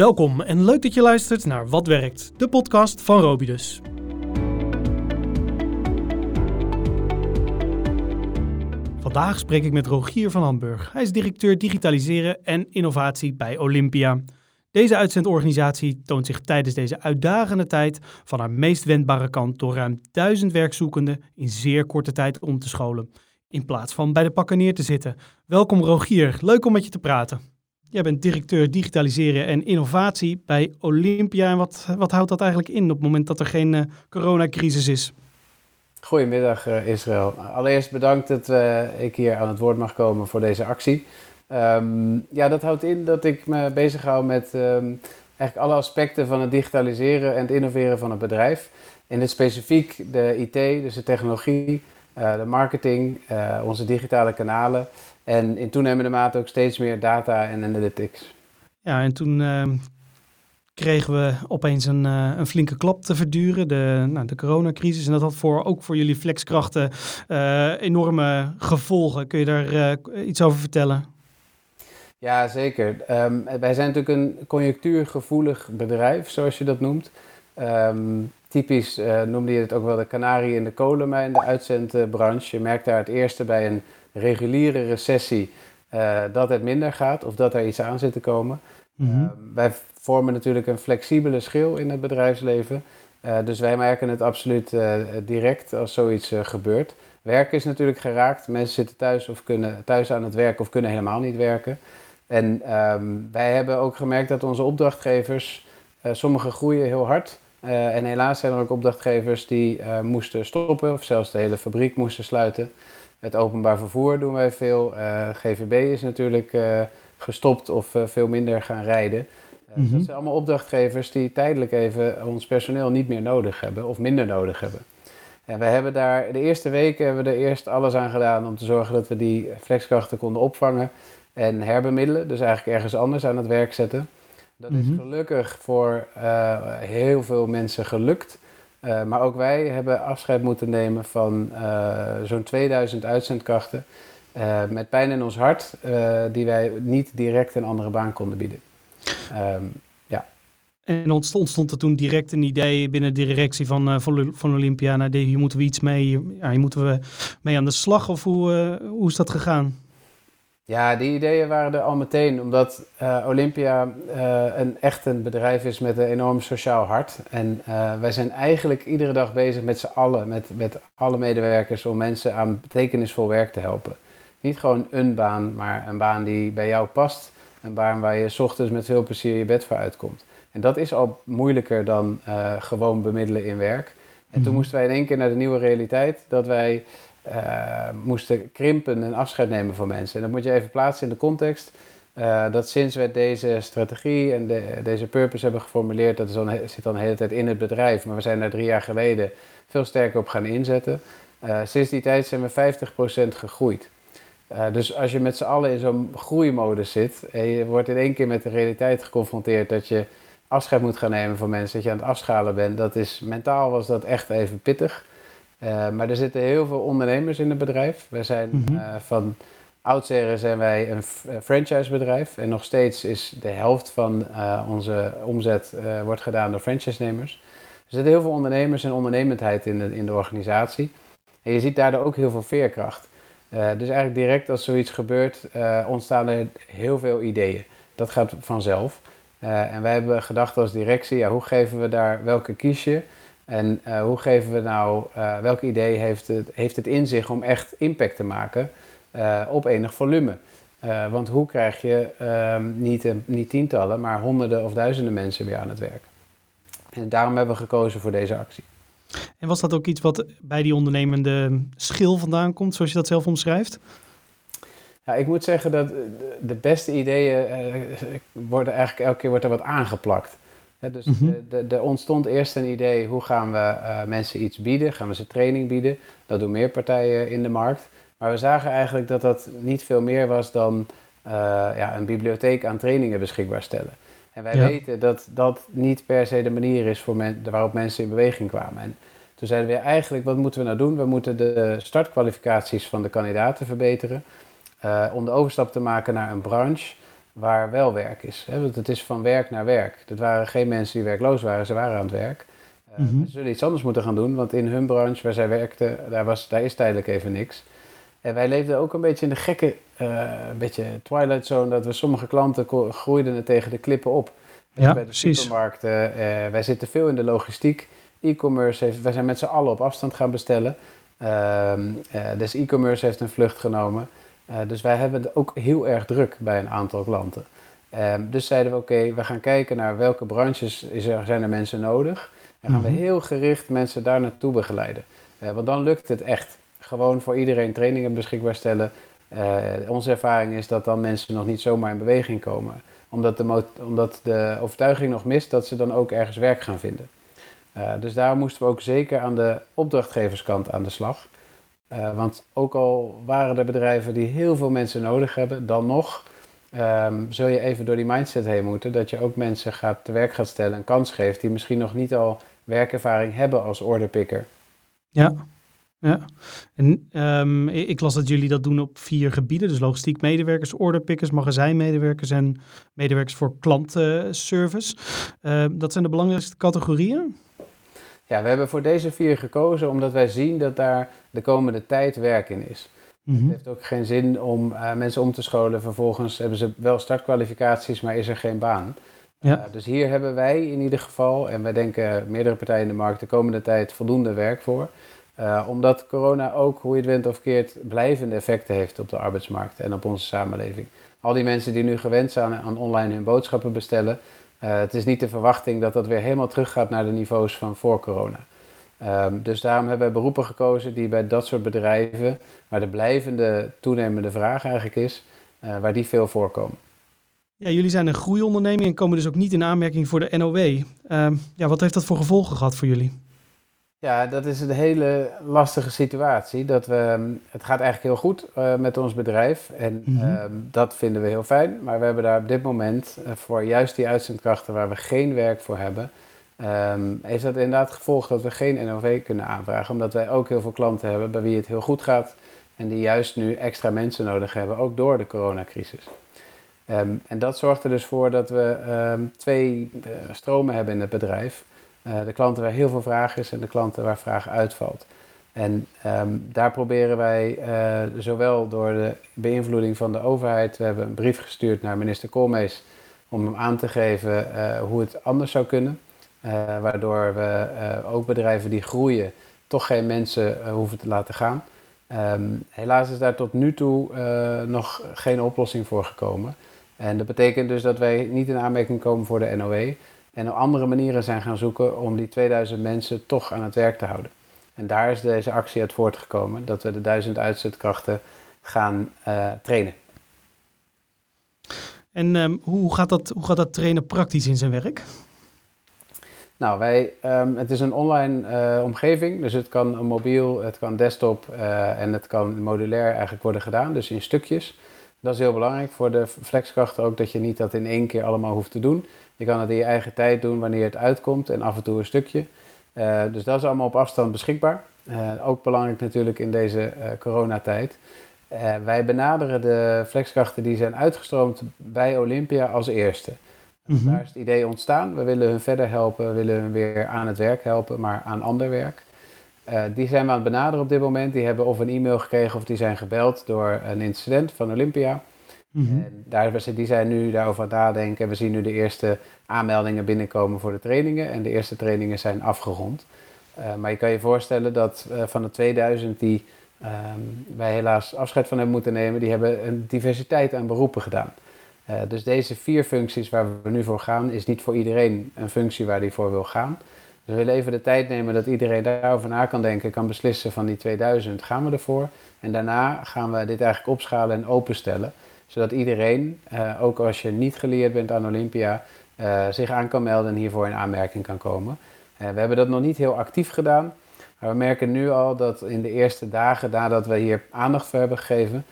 Welkom en leuk dat je luistert naar Wat Werkt, de podcast van Robidus. Vandaag spreek ik met Rogier van Hamburg. Hij is directeur digitaliseren en innovatie bij Olympia. Deze uitzendorganisatie toont zich tijdens deze uitdagende tijd van haar meest wendbare kant door ruim duizend werkzoekenden in zeer korte tijd om te scholen, in plaats van bij de pakken neer te zitten. Welkom Rogier, leuk om met je te praten. Jij bent directeur digitaliseren en innovatie bij Olympia. En wat, wat houdt dat eigenlijk in op het moment dat er geen uh, coronacrisis is? Goedemiddag uh, Israël. Allereerst bedankt dat uh, ik hier aan het woord mag komen voor deze actie. Um, ja, dat houdt in dat ik me bezighoud met um, eigenlijk alle aspecten van het digitaliseren en het innoveren van het bedrijf. In het specifiek de IT, dus de technologie, de marketing, onze digitale kanalen en in toenemende mate ook steeds meer data en analytics. Ja, en toen uh, kregen we opeens een, uh, een, flinke klap te verduren, de, nou, de coronacrisis. En dat had voor, ook voor jullie flexkrachten uh, enorme gevolgen. Kun je daar iets over vertellen? Ja, zeker. Um, wij zijn natuurlijk een conjunctuurgevoelig bedrijf, zoals je dat noemt. Um, typisch noemde je het ook wel de kanarie in de kolenmijn, de uitzendbranche. Je merkt daar het eerste bij een reguliere recessie uh, dat het minder gaat of dat er iets aan zit te komen. Mm -hmm. uh, wij vormen natuurlijk een flexibele schil in het bedrijfsleven. Uh, dus wij merken het absoluut direct als zoiets gebeurt. Werk is natuurlijk geraakt. Mensen zitten thuis of kunnen thuis aan het werken of kunnen helemaal niet werken. En um, wij hebben ook gemerkt dat onze opdrachtgevers, sommige groeien heel hard. en helaas zijn er ook opdrachtgevers die moesten stoppen of zelfs de hele fabriek moesten sluiten. Het openbaar vervoer doen wij veel. Eh, GVB is natuurlijk uh, gestopt of uh, veel minder gaan rijden. Mm -hmm. Dat zijn allemaal opdrachtgevers die tijdelijk even ons personeel niet meer nodig hebben of minder nodig hebben. En we hebben daar de eerste weken hebben we er eerst alles aan gedaan om te zorgen dat we die flexkrachten konden opvangen en herbemiddelen. Dus eigenlijk ergens anders aan het werk zetten. Dat mm -hmm. is mhm. gelukkig voor heel veel mensen gelukt. Uh, maar ook wij hebben afscheid moeten nemen van uh, zo'n 2000 uitzendkrachten. Uh, met pijn in ons hart, die wij niet direct een andere baan konden bieden. Um, ja. En ontstond, ontstond er toen direct een idee binnen de directie van, van, van Olympia. Nou, hier moeten we iets mee, ja, hier moeten we mee aan de slag. Of hoe, hoe is dat gegaan? Ja, die ideeën waren er al meteen, omdat uh, Olympia uh, een, echt een bedrijf is met een enorm sociaal hart. En uh, wij zijn eigenlijk iedere dag bezig met z'n allen, met, met alle medewerkers, om mensen aan betekenisvol werk te helpen. Niet gewoon een baan, maar een baan die bij jou past. Een baan waar je s ochtends met veel plezier je bed voor uitkomt. En dat is al moeilijker dan gewoon bemiddelen in werk. En toen mhm. moesten wij in één keer naar de nieuwe realiteit, dat wij uh, moesten krimpen en afscheid nemen van mensen. En dat moet je even plaatsen in de context. Uh, dat sinds we deze strategie en de, deze purpose hebben geformuleerd, dat is zit dan de hele tijd in het bedrijf. Maar we zijn daar drie jaar geleden veel sterker op gaan inzetten. Uh, sinds die tijd zijn we 50% gegroeid. dus als je met z'n allen in zo'n groeimodus zit en je wordt in één keer met de realiteit geconfronteerd dat je afscheid moet gaan nemen van mensen, dat je aan het afschalen bent, dat is mentaal was dat echt even pittig. Uh, maar er zitten heel veel ondernemers in het bedrijf. We zijn mm -hmm. uh, van oudsher zijn wij een franchisebedrijf. En nog steeds is de helft van uh, onze omzet wordt gedaan door franchise-nemers. Er zitten heel veel ondernemers en ondernemendheid in de, in de organisatie. En je ziet daardoor ook heel veel veerkracht. dus eigenlijk direct als zoiets gebeurt, ontstaan er heel veel ideeën. Dat gaat vanzelf. en wij hebben gedacht als directie, ja, hoe geven we daar welke kies je? En uh, hoe geven we nou, uh, welk idee heeft het, heeft het in zich om echt impact te maken uh, op enig volume? want hoe krijg je ehm, niet, niet tientallen, maar honderden of duizenden mensen weer aan het werk? En daarom hebben we gekozen voor deze actie. En was dat ook iets wat bij die ondernemende schil vandaan komt, zoals je dat zelf omschrijft? Ja, ik moet zeggen dat de beste ideeën worden eigenlijk elke keer wordt er wat aangeplakt dus mm er ontstond eerst een idee, hoe gaan we uh, mensen iets bieden? Gaan we ze training bieden? Dat doen meer partijen in de markt. Maar we zagen eigenlijk dat dat niet veel meer was dan uh, ja, een bibliotheek aan trainingen beschikbaar stellen. En wij ja. weten dat dat niet per se de manier is voor men, waarop mensen in beweging kwamen. En toen zeiden we eigenlijk, wat moeten we nou doen? We moeten de startkwalificaties van de kandidaten verbeteren. Uh, om de overstap te maken naar een branche waar wel werk is. Hè? Want het is van werk naar werk. Dat waren geen mensen die werkloos waren, ze waren aan het werk. Uh, Ze zullen iets anders moeten gaan doen, want in hun branche waar zij werkten, daar, was, daar is tijdelijk even niks. En wij leefden ook een beetje in de gekke, uh, een beetje twilight zone, dat we sommige klanten groeiden het tegen de klippen op. Ja, bij de precies. supermarkten, uh, wij zitten veel in de logistiek. E-commerce, wij zijn met z'n allen op afstand gaan bestellen. Uh, dus e-commerce heeft een vlucht genomen. Dus wij hebben het ook heel erg druk bij een aantal klanten. Ehm, dus zeiden we, oké, we gaan kijken naar welke branches is er, zijn er mensen nodig. En gaan we heel gericht mensen daar naartoe begeleiden. want dan lukt het echt gewoon voor iedereen trainingen beschikbaar stellen. Uh, onze ervaring is dat dan mensen nog niet zomaar in beweging komen. Omdat de, omdat de overtuiging nog mist dat ze dan ook ergens werk gaan vinden. Uh, dus daar moesten we ook zeker aan de opdrachtgeverskant aan de slag. Uh, want ook al waren er bedrijven die heel veel mensen nodig hebben, dan nog um, zul je even door die mindset heen moeten. Dat je ook mensen gaat te werk gaat stellen, een kans geeft die misschien nog niet al werkervaring hebben als orderpicker. Ja, ja, en um, ik las dat jullie dat doen op vier gebieden. Dus logistiek medewerkers, orderpickers, magazijnmedewerkers en medewerkers voor klantservice. Uh, dat zijn de belangrijkste categorieën? Ja, we hebben voor deze vier gekozen omdat wij zien dat daar de komende tijd werk in is. Mm -hmm. Het heeft ook geen zin om uh, mensen om te scholen. Vervolgens hebben ze wel startkwalificaties, maar is er geen baan. Ja. Uh, dus hier hebben wij in ieder geval, en wij denken meerdere partijen in de markt, de komende tijd voldoende werk voor. Uh, omdat corona ook, hoe je het went of keert, blijvende effecten heeft op de arbeidsmarkt en op onze samenleving. Al die mensen die nu gewend zijn aan online hun boodschappen bestellen, het is niet de verwachting dat dat weer helemaal teruggaat naar de niveaus van voor corona. Um, dus daarom hebben we beroepen gekozen die bij dat soort bedrijven, waar de blijvende toenemende vraag eigenlijk is, uh, waar die veel voorkomen. Ja, jullie zijn een groeionderneming en komen dus ook niet in aanmerking voor de NOW. Uh, ja, wat heeft dat voor gevolgen gehad voor jullie? Ja, dat is een hele lastige situatie. Dat we, het gaat eigenlijk heel goed uh, met ons bedrijf en mm -hmm. uh, dat vinden we heel fijn. Maar we hebben daar op dit moment uh, voor juist die uitzendkrachten waar we geen werk voor hebben, um, heeft dat inderdaad gevolg dat we geen NOV kunnen aanvragen. Omdat wij ook heel veel klanten hebben bij wie het heel goed gaat en die juist nu extra mensen nodig hebben, ook door de coronacrisis. Um, en dat zorgt er dus voor dat we um, twee uh, stromen hebben in het bedrijf. Uh, de klanten waar heel veel vraag is en de klanten waar vraag uitvalt. En um, daar proberen wij uh, zowel door de beïnvloeding van de overheid, we hebben een brief gestuurd naar minister Koolmees om hem aan te geven uh, hoe het anders zou kunnen. waardoor we ook bedrijven die groeien toch geen mensen hoeven te laten gaan. Um, helaas is daar tot nu toe nog geen oplossing voor gekomen. En dat betekent dus dat wij niet in aanmerking komen voor de NOW en op andere manieren zijn gaan zoeken om die 2000 mensen toch aan het werk te houden. En daar is deze actie uit voortgekomen, dat we de 1000 uitzetkrachten gaan uh, trainen. En um, hoe, gaat dat, hoe gaat dat trainen praktisch in zijn werk? Nou, wij, um, het is een online uh, omgeving, dus het kan een mobiel, het kan desktop uh, en het kan modulair eigenlijk worden gedaan, dus in stukjes. Dat is heel belangrijk voor de flexkrachten ook, dat je niet dat in één keer allemaal hoeft te doen. Je kan het in je eigen tijd doen wanneer het uitkomt en af en toe een stukje. Uh, dus dat is allemaal op afstand beschikbaar. Uh, ook belangrijk natuurlijk in deze uh, coronatijd. wij benaderen de flexkrachten die zijn uitgestroomd bij Olympia als eerste. Mm -hmm. Daar is het idee ontstaan. We willen hun verder helpen, we willen hun weer aan het werk helpen, maar aan ander werk. die zijn we aan het benaderen op dit moment. Die hebben of een e-mail gekregen of die zijn gebeld door een incident van Olympia. Mm -hmm. en die zijn nu daarover aan het nadenken. We zien nu de eerste aanmeldingen binnenkomen voor de trainingen. En de eerste trainingen zijn afgerond. Uh, maar je kan je voorstellen dat uh, van de 2000 die um, wij helaas afscheid van hebben moeten nemen, die hebben een diversiteit aan beroepen gedaan. Uh, dus deze vier functies waar we nu voor gaan, is niet voor iedereen een functie waar die voor wil gaan. Dus we willen even de tijd nemen dat iedereen daarover na kan denken, kan beslissen van die 2000 gaan we ervoor. En daarna gaan we dit eigenlijk opschalen en openstellen zodat iedereen, uh, ook als je niet geleerd bent aan Olympia, uh, zich aan kan melden en hiervoor in aanmerking kan komen. Uh, we hebben dat nog niet heel actief gedaan, maar we merken nu al dat in de eerste dagen nadat we hier aandacht voor hebben gegeven,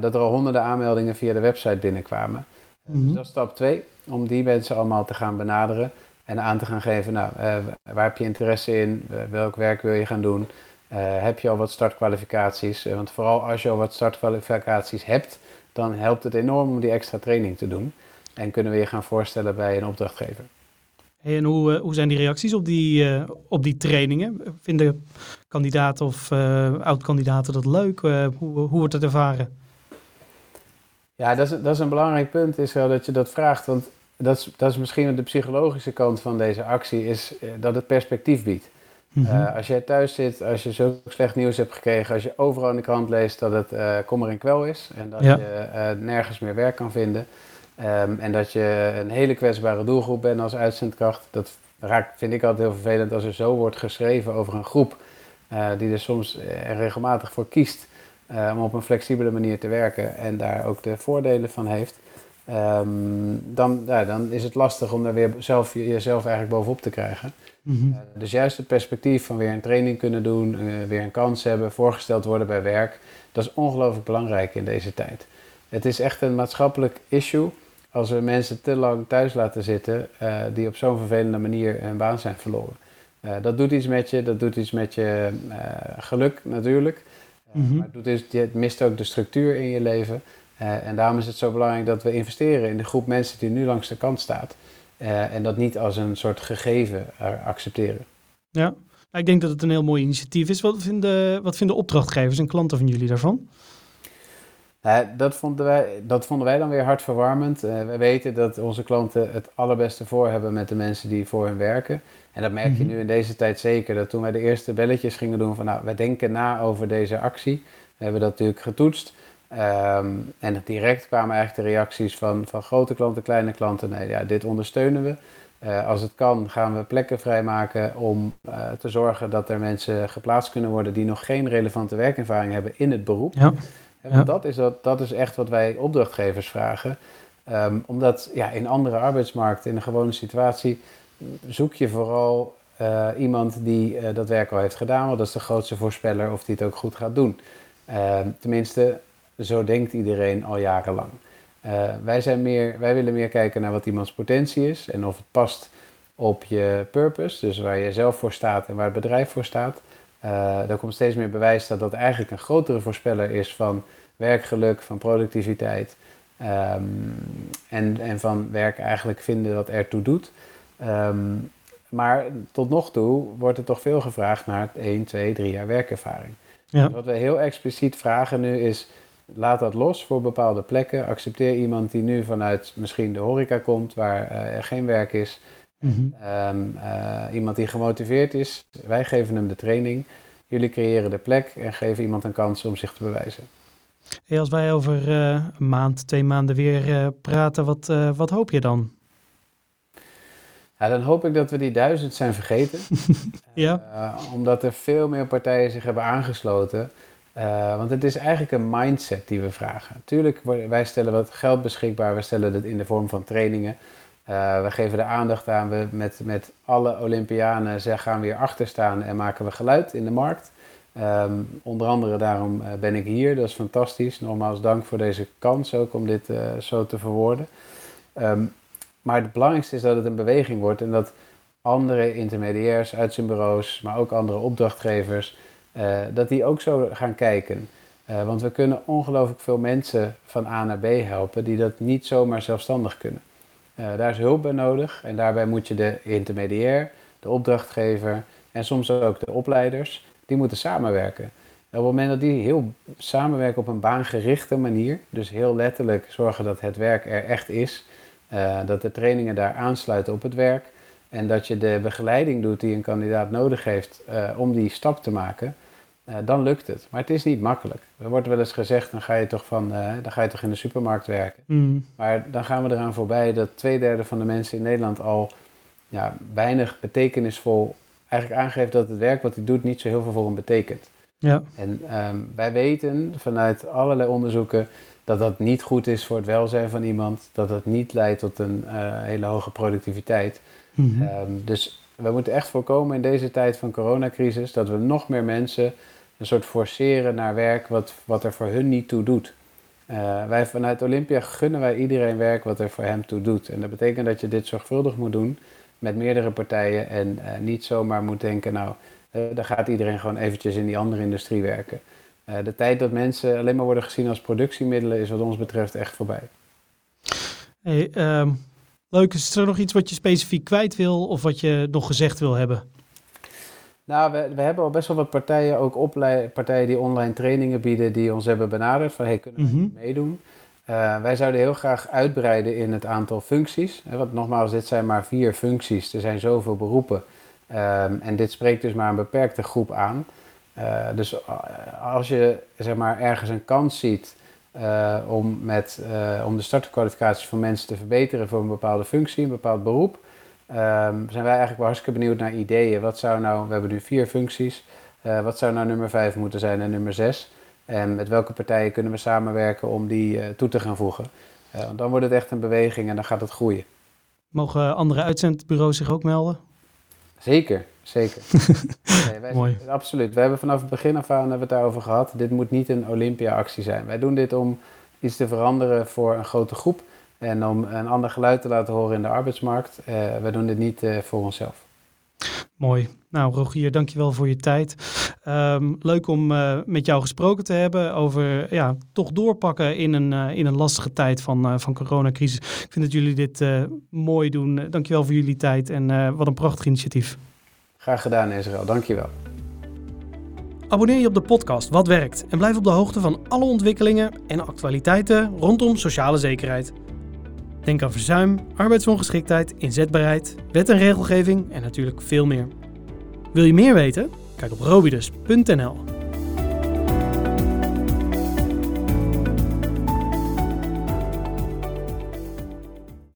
dat er al honderden aanmeldingen via de website binnenkwamen. Mm -hmm. Dus dat is stap 2, om die mensen allemaal te gaan benaderen en aan te gaan geven, nou, waar heb je interesse in, welk werk wil je gaan doen, heb je al wat startkwalificaties, want vooral als je al wat startkwalificaties hebt, dan helpt het enorm om die extra training te doen. En kunnen we je gaan voorstellen bij een opdrachtgever. en hoe, hoe zijn die reacties op die, op die trainingen? Vinden kandidaten of oud-kandidaten dat leuk? hoe, hoe wordt het ervaren? Ja, dat is, dat is een belangrijk punt, is wel dat je dat vraagt. Want dat is, dat is misschien de psychologische kant van deze actie, is eh, dat het perspectief biedt. Mhm. Eh, als jij thuis zit, als je zo slecht nieuws hebt gekregen, als je overal in de krant leest dat het uh, kommer en kwel is en dat je nergens meer werk kan vinden ehm, en dat je een hele kwetsbare doelgroep bent als uitzendkracht, dat raakt, vind ik altijd heel vervelend als er zo wordt geschreven over een groep die er soms regelmatig voor kiest om op een flexibele manier te werken en daar ook de voordelen van heeft. Ehm, dan, ja, dan is het lastig om daar weer zelf, jezelf eigenlijk bovenop te krijgen. Mhm. Eh, dus juist het perspectief van weer een training kunnen doen, uh, weer een kans hebben, voorgesteld worden bij werk, dat is ongelooflijk belangrijk in deze tijd. Het is echt een maatschappelijk issue als we mensen te lang thuis laten zitten uh, die op zo'n vervelende manier hun baan zijn verloren. dat doet iets met je, dat doet iets met je geluk natuurlijk. Mhm. Maar het, doet het mist ook de structuur in je leven. En daarom is het zo belangrijk dat we investeren in de groep mensen die nu langs de kant staat. Uh, en dat niet als een soort gegeven accepteren. Ja, ik denk dat het een heel mooi initiatief is. Wat vinden, wat vinden opdrachtgevers en klanten van jullie daarvan? Uh, dat, vonden wij, dat vonden wij dan weer hartverwarmend. we weten dat onze klanten het allerbeste voor hebben met de mensen die voor hen werken. En dat merk je mhm. nu in deze tijd zeker. Dat toen wij de eerste belletjes gingen doen van nou, wij denken na over deze actie. We hebben dat natuurlijk getoetst. Um, en direct kwamen eigenlijk de reacties van, van grote klanten, kleine klanten. Nee, ja, dit ondersteunen we. Uh, als het kan, gaan we plekken vrijmaken om uh, te zorgen dat er mensen geplaatst kunnen worden die nog geen relevante werkervaring hebben in het beroep. Ja. En ja. dat, is dat, dat is echt wat wij opdrachtgevers vragen. Um, omdat ja, in andere arbeidsmarkten, in een gewone situatie, zoek je vooral uh, iemand die dat werk al heeft gedaan. Want dat is de grootste voorspeller of die het ook goed gaat doen. Ehm, tenminste, zo denkt iedereen al jarenlang. Uh, wij, zijn meer, wij willen meer kijken naar wat iemands potentie is en of het past op je purpose, dus waar je zelf voor staat en waar het bedrijf voor staat. Uh, er komt steeds meer bewijs dat dat eigenlijk een grotere voorspeller is van werkgeluk, van productiviteit um, en, en van werk eigenlijk vinden dat ertoe doet. Um, maar tot nog toe wordt er toch veel gevraagd naar 1, 2, 3 jaar werkervaring. Ja. Wat we heel expliciet vragen nu is, laat dat los voor bepaalde plekken. Accepteer iemand die nu vanuit misschien de horeca komt, waar uh, er geen werk is. Mm -hmm. uh, iemand die gemotiveerd is. Wij geven hem de training. Jullie creëren de plek en geven iemand een kans om zich te bewijzen. Hey, als wij over uh, een maand, twee maanden weer praten, wat, wat hoop je dan? Ja, dan hoop ik dat we die duizend zijn vergeten. ja. omdat er veel meer partijen zich hebben aangesloten. Uh, want het is eigenlijk een mindset die we vragen. Natuurlijk, wij stellen wat geld beschikbaar, we stellen het in de vorm van trainingen. Uh, we geven de aandacht aan, we met, met alle Olympianen ze gaan weer achter staan en maken we geluid in de markt. Um, onder andere daarom uh, ben ik hier, dat is fantastisch. Nogmaals dank voor deze kans ook om dit zo te verwoorden. Um, maar het belangrijkste is dat het een beweging wordt en dat andere intermediairs, uitzendbureaus, maar ook andere opdrachtgevers uh, dat die ook zo gaan kijken. Uh, want we kunnen ongelooflijk veel mensen van A naar B helpen die dat niet zomaar zelfstandig kunnen. Uh, daar is hulp bij nodig en daarbij moet je de intermediair, de opdrachtgever en soms ook de opleiders, die moeten samenwerken. op het moment dat die heel samenwerken op een baangerichte manier, dus heel letterlijk zorgen dat het werk er echt is, dat de trainingen daar aansluiten op het werk en dat je de begeleiding doet die een kandidaat nodig heeft om die stap te maken, uh, dan lukt het. Maar het is niet makkelijk. Er wordt wel eens gezegd, dan ga je toch, van, uh, dan ga je toch in de supermarkt werken. Mm. Maar dan gaan we eraan voorbij dat twee derde van de mensen in Nederland al ja, weinig betekenisvol eigenlijk aangeeft dat het werk wat hij doet niet zo heel veel voor hem betekent. Ja. En um, wij weten vanuit allerlei onderzoeken dat dat niet goed is voor het welzijn van iemand, dat dat niet leidt tot een uh, hele hoge productiviteit. Mm -hmm. um, dus we moeten echt voorkomen in deze tijd van coronacrisis dat we nog meer mensen een soort forceren naar werk wat, wat er voor hun niet toe doet. Uh, wij vanuit Olympia gunnen wij iedereen werk wat er voor hem toe doet. En dat betekent dat je dit zorgvuldig moet doen met meerdere partijen en uh, niet zomaar moet denken, nou, uh, dan gaat iedereen gewoon eventjes in die andere industrie werken. de tijd dat mensen alleen maar worden gezien als productiemiddelen is wat ons betreft echt voorbij. Hey, ehm, leuk, is er nog iets wat je specifiek kwijt wil of wat je nog gezegd wil hebben? Nou, we, we hebben al best wel wat partijen, ook partijen die online trainingen bieden, die ons hebben benaderd van hey, kunnen we mm meedoen? Uh, wij zouden heel graag uitbreiden in het aantal functies. Want nogmaals, dit zijn maar vier functies. Er zijn zoveel beroepen. Um, en dit spreekt dus maar een beperkte groep aan. Uh, dus uh, als je zeg maar, ergens een kans ziet om, met, om de startkwalificaties van mensen te verbeteren voor een bepaalde functie, een bepaald beroep, um, zijn wij eigenlijk wel hartstikke benieuwd naar ideeën. Wat zou nou, we hebben nu vier functies, wat zou nou nummer vijf moeten zijn en nummer zes? En met welke partijen kunnen we samenwerken om die uh, toe te gaan voegen? Uh, dan wordt het echt een beweging en dan gaat het groeien. Mogen andere uitzendbureaus zich ook melden? Zeker, zeker. nee, wij Mooi. Absoluut. We hebben vanaf het begin af aan hebben we het daarover gehad. Dit moet niet een Olympia-actie zijn. Wij doen dit om iets te veranderen voor een grote groep en om een ander geluid te laten horen in de arbeidsmarkt. Uh, wij doen dit niet voor onszelf. Mooi. Nou, Rogier, dankjewel voor je tijd. Um, leuk om uh, met jou gesproken te hebben over ja, toch doorpakken in een, uh, in een lastige tijd van, uh, van coronacrisis. Ik vind dat jullie dit mooi doen. dankjewel voor jullie tijd en wat een prachtig initiatief. Graag gedaan, Israël. Dankjewel. Abonneer je op de podcast Wat Werkt en blijf op de hoogte van alle ontwikkelingen en actualiteiten rondom sociale zekerheid. Denk aan verzuim, arbeidsongeschiktheid, inzetbaarheid, wet en regelgeving en natuurlijk veel meer. Wil je meer weten? Kijk op robidus.nl.